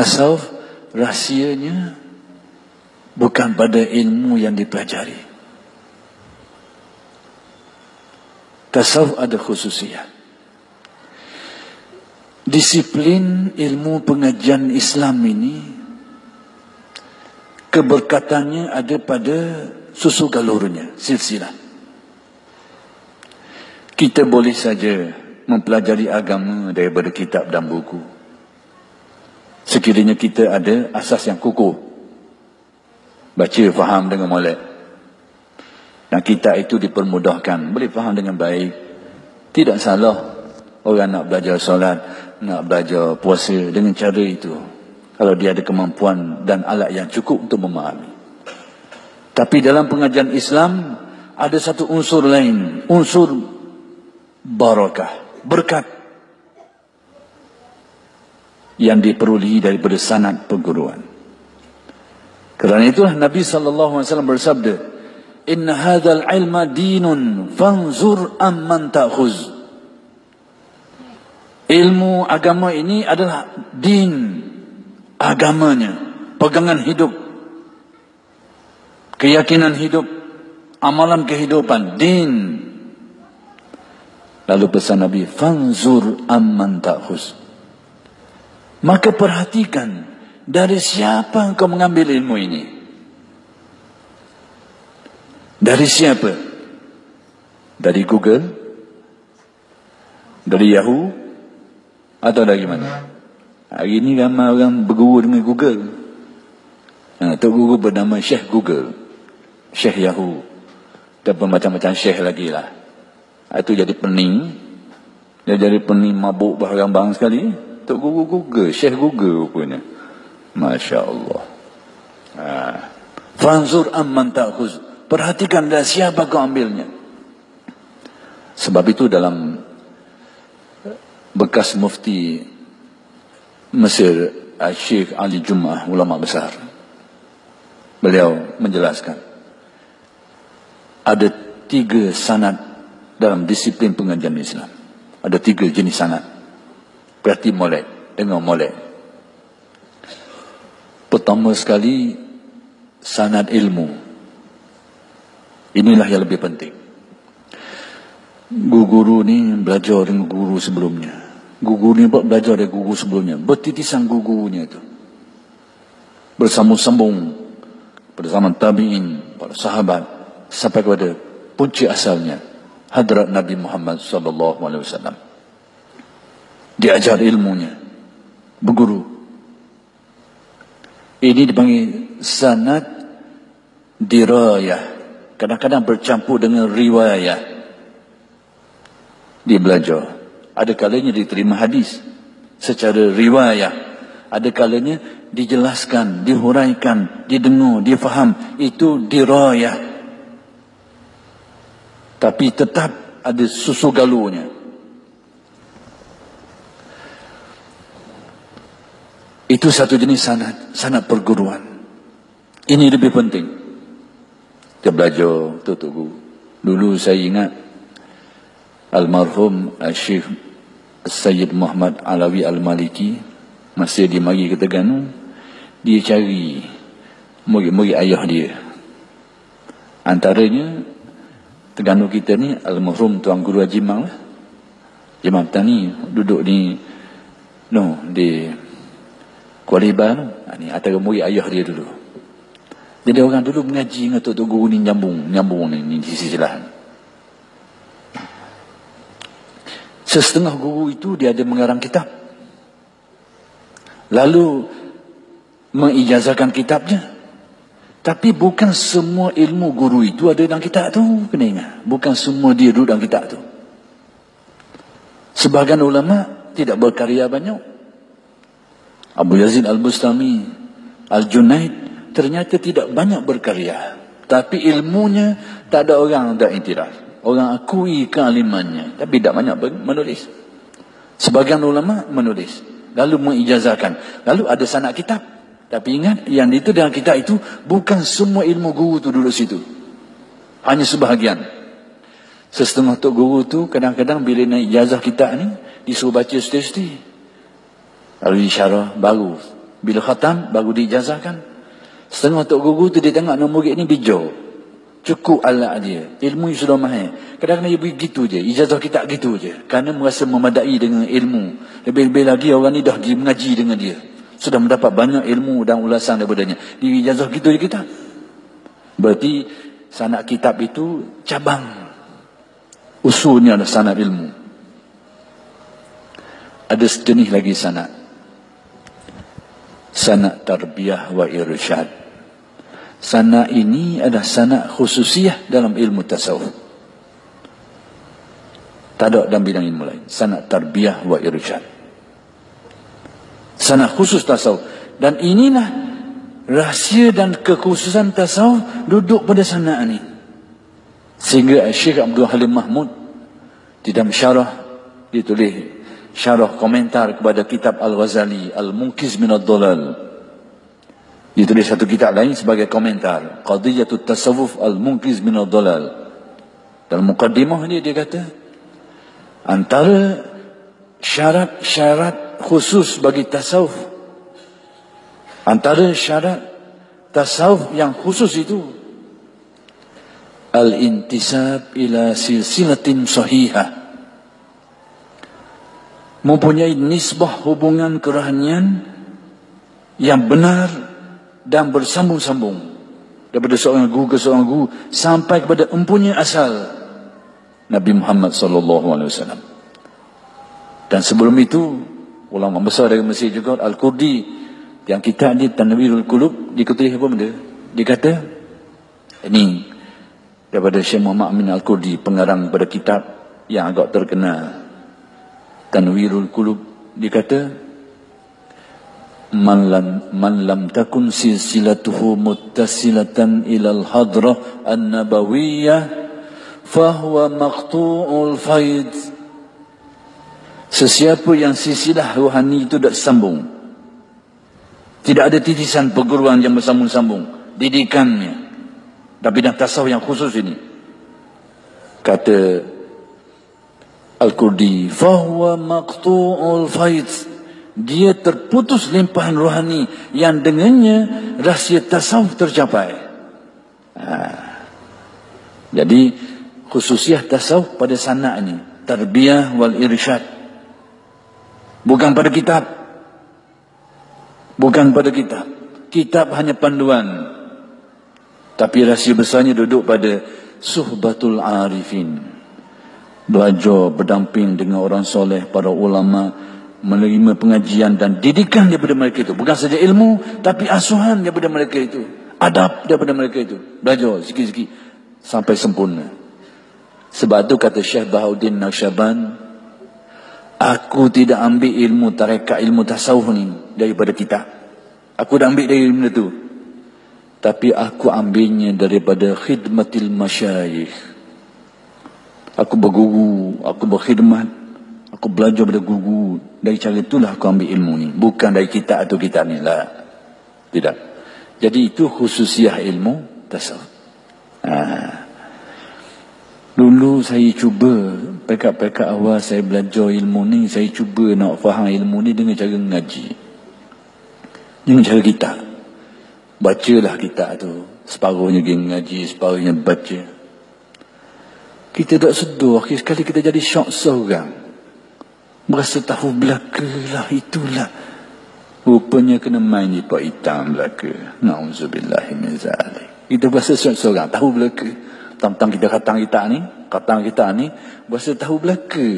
Tasawuf rahsianya bukan pada ilmu yang dipelajari. Tasawuf ada khususnya. Disiplin ilmu pengajian Islam ini keberkatannya ada pada susu galurnya, silsilah. Kita boleh saja mempelajari agama daripada kitab dan buku. Sekiranya kita ada asas yang kukuh. Baca, faham dengan molek. Dan kita itu dipermudahkan. Boleh faham dengan baik. Tidak salah orang nak belajar solat, nak belajar puasa dengan cara itu. Kalau dia ada kemampuan dan alat yang cukup untuk memahami. Tapi dalam pengajian Islam, ada satu unsur lain. Unsur barakah. Berkat. Yang diperoleh daripada sanat perguruan. Kerana itulah Nabi SAW bersabda, Inna hadal ilma dinun fanzur amman ta'khuz. Ilmu agama ini adalah din agamanya, pegangan hidup, keyakinan hidup, amalan kehidupan, din. Lalu pesan Nabi, fanzur amman ta'khuz. Maka perhatikan dari siapa engkau mengambil ilmu ini? Dari siapa? Dari Google? Dari Yahoo? Atau dari mana? Hari ini ramai orang berguru dengan Google. Ha, Tok Guru bernama Syekh Google. Syekh Yahoo. Dan macam-macam Syekh lagi lah. Itu jadi pening. Dia jadi pening mabuk barang-barang sekali. Tok Guru Google. Syekh Google rupanya. Masya Allah. Ha. Fanzur amman ta'khuz. Perhatikan dari siapa kau ambilnya. Sebab itu dalam bekas mufti Mesir Syekh Ali Jummah ulama besar beliau menjelaskan ada tiga sanad dalam disiplin pengajian Islam ada tiga jenis sanad berarti molek dengan molek pertama sekali sanad ilmu inilah yang lebih penting guru-guru ni belajar dengan guru sebelumnya Gugur ni buat belajar dari gugur sebelumnya. Bertitisan gugurnya itu. Bersambung-sambung pada zaman tabi'in, para sahabat sampai kepada punci asalnya hadrat Nabi Muhammad sallallahu alaihi wasallam. Diajar ilmunya. Berguru. Ini dipanggil sanad dirayah. Kadang-kadang bercampur dengan riwayah. Dia belajar. Ada kalanya diterima hadis secara riwayat. Ada kalanya dijelaskan, dihuraikan, didengar, difaham. Itu dirayah. Tapi tetap ada susu galunya. Itu satu jenis sanat, sanat perguruan. Ini lebih penting. Kita belajar, tutup Dulu saya ingat almarhum Syekh Sayyid Muhammad Alawi Al-Maliki masih di mari ke Terengganu dia cari murid-murid ayah dia antaranya Terengganu kita ni almarhum Tuan Guru Haji Mang lah. Jemaah Petani duduk di no di Ha, ni antara murid ayah dia dulu jadi orang dulu mengaji dengan Tok Guru ni nyambung nyambung ni, ni di sisi lain Sesetengah guru itu dia ada mengarang kitab. Lalu mengijazahkan kitabnya. Tapi bukan semua ilmu guru itu ada dalam kitab tu. Kena ingat. Bukan semua dia duduk dalam kitab tu. Sebahagian ulama tidak berkarya banyak. Abu Yazid Al-Bustami, Al-Junaid ternyata tidak banyak berkarya. Tapi ilmunya tak ada orang yang iktiraf. Orang akui kealimannya. Tapi tidak banyak menulis. Sebagian ulama menulis. Lalu mengijazahkan. Lalu ada sanak kitab. Tapi ingat, yang itu dalam kitab itu bukan semua ilmu guru itu duduk situ. Hanya sebahagian. Sesetengah tok guru tu kadang-kadang bila naik ijazah kitab ni disuruh baca setiap-setiap. Lalu disyarah baru Bila khatam, baru diijazahkan. Setengah Tok Guru tu dia tengok nombor murid ni bijak. Cukup alat dia. Ilmu sudah mahal. Kadang-kadang dia begitu je. Ijazah kita gitu je. Kerana merasa memadai dengan ilmu. Lebih-lebih lagi orang ni dah pergi mengaji dengan dia. Sudah mendapat banyak ilmu dan ulasan daripadanya. Di ijazah gitu je kita. Berarti sanat kitab itu cabang. Usulnya adalah sanat ilmu. Ada sejenis lagi sanat. Sanat tarbiyah wa irsyad. Sana ini adalah sana khususiah dalam ilmu tasawuf. Tak ada dalam bidang ilmu lain. Sana tarbiyah wa irsyad. Sana khusus tasawuf. Dan inilah rahsia dan kekhususan tasawuf duduk pada sana ini. Sehingga Syekh Abdul Halim Mahmud di dalam syarah ditulis syarah komentar kepada kitab Al-Ghazali Al-Munkiz min ad-Dalal Ditulis satu kitab lain sebagai komentar. Qadiyatut tasawuf al-munkiz min al-dalal. Dalam mukaddimah ni dia kata, antara syarat-syarat khusus bagi tasawuf, antara syarat tasawuf yang khusus itu, al-intisab ila silsilatin sahihah. Mempunyai nisbah hubungan kerohanian yang benar dan bersambung-sambung daripada seorang guru ke seorang guru sampai kepada empunya asal Nabi Muhammad sallallahu alaihi wasallam. Dan sebelum itu ulama besar dari Mesir juga Al-Qurdi yang kita di Tanwirul Qulub diketulis apa benda? Dia kata ini daripada Syekh Muhammad Amin Al-Qurdi pengarang pada kitab yang agak terkenal Tanwirul Qulub. Dia kata man lam man lam takun silsilatuhu muttasilatan ila al-hadrah an-nabawiyyah fahuwa maqtu'ul faid. Sesiapa yang silsilah rohani itu tak sambung tidak ada titisan perguruan yang bersambung-sambung didikannya. Tapi dah tasawuf yang khusus ini. Kata Al-Qurdi fahuwa maqtu'ul faid dia terputus limpahan rohani yang dengannya rahsia tasawuf tercapai. Ha. Jadi khususiah tasawuf pada sana ini tarbiyah wal irsyad. Bukan pada kitab. Bukan pada kitab. Kitab hanya panduan. Tapi rahsia besarnya duduk pada suhbatul arifin. Belajar berdamping dengan orang soleh, para ulama, menerima pengajian dan didikan daripada mereka itu. Bukan saja ilmu, tapi asuhan daripada mereka itu. Adab daripada mereka itu. Belajar sikit-sikit sampai sempurna. Sebab itu kata Syekh Bahauddin Naqsyaban, aku tidak ambil ilmu tarekat, ilmu tasawuf ni daripada kita. Aku dah ambil dari ilmu itu. Tapi aku ambilnya daripada khidmatil masyayikh. Aku berguru, aku berkhidmat, aku belajar pada guru dari cara itulah aku ambil ilmu ni. Bukan dari kitab atau kitab ni lah. Tidak. Jadi itu khususiah ilmu tasawuf. Ha. Dulu saya cuba, pekat-pekat awal saya belajar ilmu ni, saya cuba nak faham ilmu ni dengan cara ngaji. Dengan cara kita. Bacalah kita tu. Separuhnya pergi ngaji, separuhnya baca. Kita tak sedar, sekali kita jadi syok seorang. Berasa tahu belaka lah itulah. Rupanya kena main di pak hitam belaka. Na'udzubillahiminzalik kita berasa seorang tahu belaka. Tentang kita kata kita ni kata kita ni berasa tahu belaka.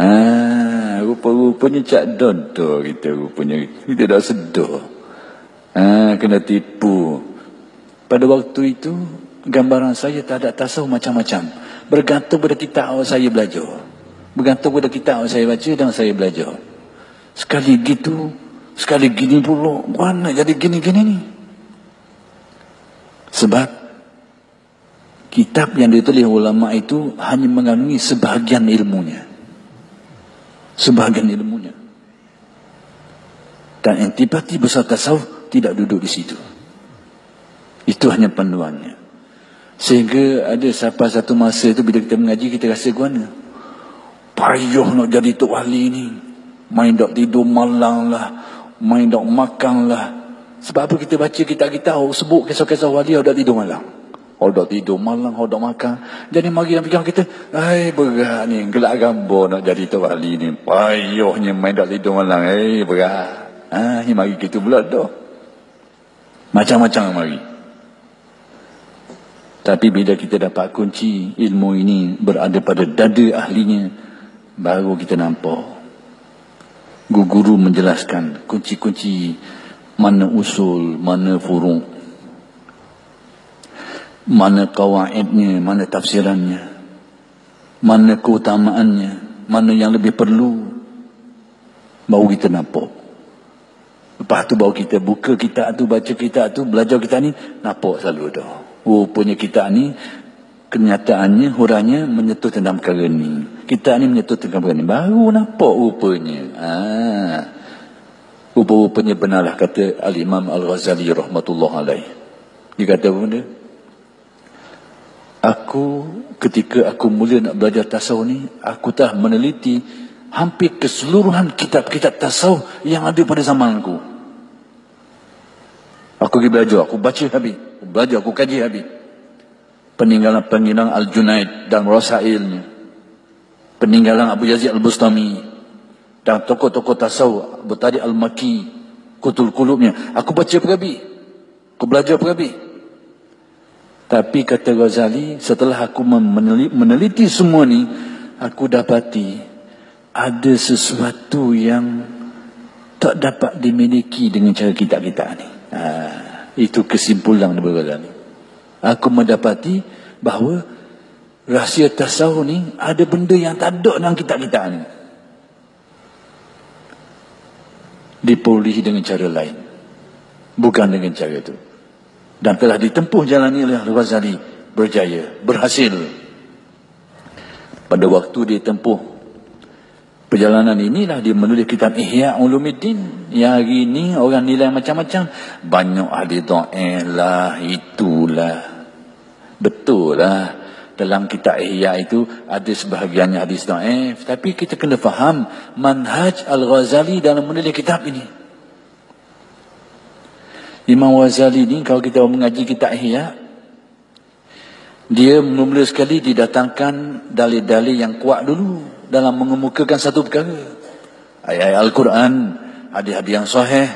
Ah rupa-rupanya cak dodo kita rupanya. Kita dah sedar ah kena tipu. Pada waktu itu gambaran saya tak ada tasawuf macam-macam bergantung pada kita awal saya belajar Bergantung pada kitab yang saya baca dan saya belajar. Sekali gitu, sekali gini pula, mana jadi gini-gini ni? Sebab kitab yang ditulis ulama itu hanya mengandungi sebahagian ilmunya. Sebahagian ilmunya. Dan intipati besar tasawuf tidak duduk di situ. Itu hanya panduannya. Sehingga ada siapa satu masa itu bila kita mengaji kita rasa guana payuh nak jadi tok wali ni main dok tidur malam lah main dok makan lah. Sebab apa kita baca kita-kita oh, sebut kisah-kisah wali ada tidur malam. Hodok tidur malam, hodok makan. Jadi mari dalam fikiran kita, ai berat ni, gelak gambar nak jadi tu wali ni. Payuhnya main dok tidur malam, ai berat. Ah, ni mari kita pula dah. Macam-macam mari. Tapi bila kita dapat kunci ilmu ini berada pada dada ahlinya, baru kita nampak guru menjelaskan kunci-kunci mana usul, mana furung, mana kawaidnya, mana tafsirannya, mana keutamaannya, mana yang lebih perlu, baru kita nampak. Lepas tu baru kita buka kita tu, baca kita tu, belajar kita ni, nampak selalu dah. Rupanya kita ni kenyataannya huranya menyentuh tentang perkara ni. Kita ni menyentuh tentang perkara ni. Baru nampak rupanya. Ha. rupa-rupanya benarlah kata Al-Imam Al-Ghazali rahmatullah alaih. Dia kata benda? Aku ketika aku mula nak belajar tasawuf ni aku telah meneliti hampir keseluruhan kitab-kitab tasawuf yang ada pada zaman aku pergi belajar aku baca habis belajar aku kaji habis peninggalan-peninggalan Al-Junaid dan Rasailnya. Peninggalan Abu Yazid Al-Bustami dan tokoh-tokoh tasawuf Abu Tadi Al-Maki, Kutul Kulubnya. Aku baca perabi. Aku belajar perabi. Tapi kata Ghazali, setelah aku meneliti, semua ni, aku dapati ada sesuatu yang tak dapat dimiliki dengan cara kita-kita ni. Ha, itu kesimpulan daripada Ghazali aku mendapati bahawa rahsia tasawuf ni ada benda yang tak ada dalam kitab kita ni. Diperolehi dengan cara lain. Bukan dengan cara itu. Dan telah ditempuh jalan ini oleh Al-Ghazali berjaya, berhasil. Pada waktu dia tempuh perjalanan inilah dia menulis kitab Ihya Ulumuddin. Yang hari ini orang nilai macam-macam. Banyak ahli do'eh lah, itulah. Betul lah. Dalam kitab Ihya itu ada sebahagiannya hadis da'if. Tapi kita kena faham manhaj Al-Ghazali dalam menulis kitab ini. Imam Ghazali ni kalau kita mengaji kitab Ihya, dia mula-mula sekali didatangkan dalil-dalil yang kuat dulu dalam mengemukakan satu perkara. Ayat-ayat Al-Quran, hadis-hadis yang sahih,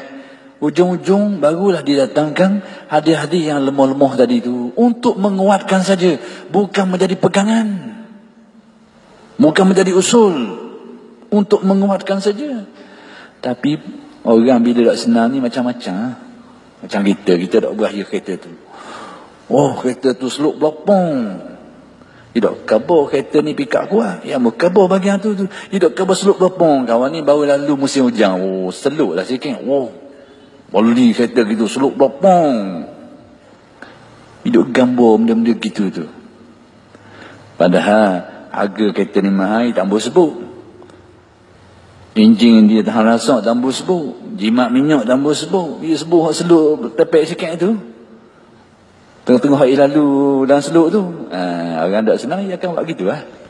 Ujung-ujung barulah didatangkan hadis-hadis yang lemah-lemah tadi itu. Untuk menguatkan saja. Bukan menjadi pegangan. Bukan menjadi usul. Untuk menguatkan saja. Tapi orang bila tak senang ni macam-macam. Macam kita. Kita tak berakhir kereta tu. Oh kereta tu seluk belapang. Tidak kabur kereta ni pikak kuat. Ya mau kabur bagian tu tu. Tidak kabur seluk belapang. Kawan ni baru lalu musim hujan. Oh seluk lah sikit. Oh Wali kata gitu, seluk bapang. Hidup gambar benda-benda gitu tu. Padahal harga kereta ni mahal, tak boleh sebut. Cincin dia tahan rasa, tak boleh sebut. Jimat minyak, tak boleh sebut. Dia sebut seluk tepek sikit tu. Tengah-tengah hari lalu dalam seluk tu. Ha, orang tak senang, dia akan buat gitu lah. Ha?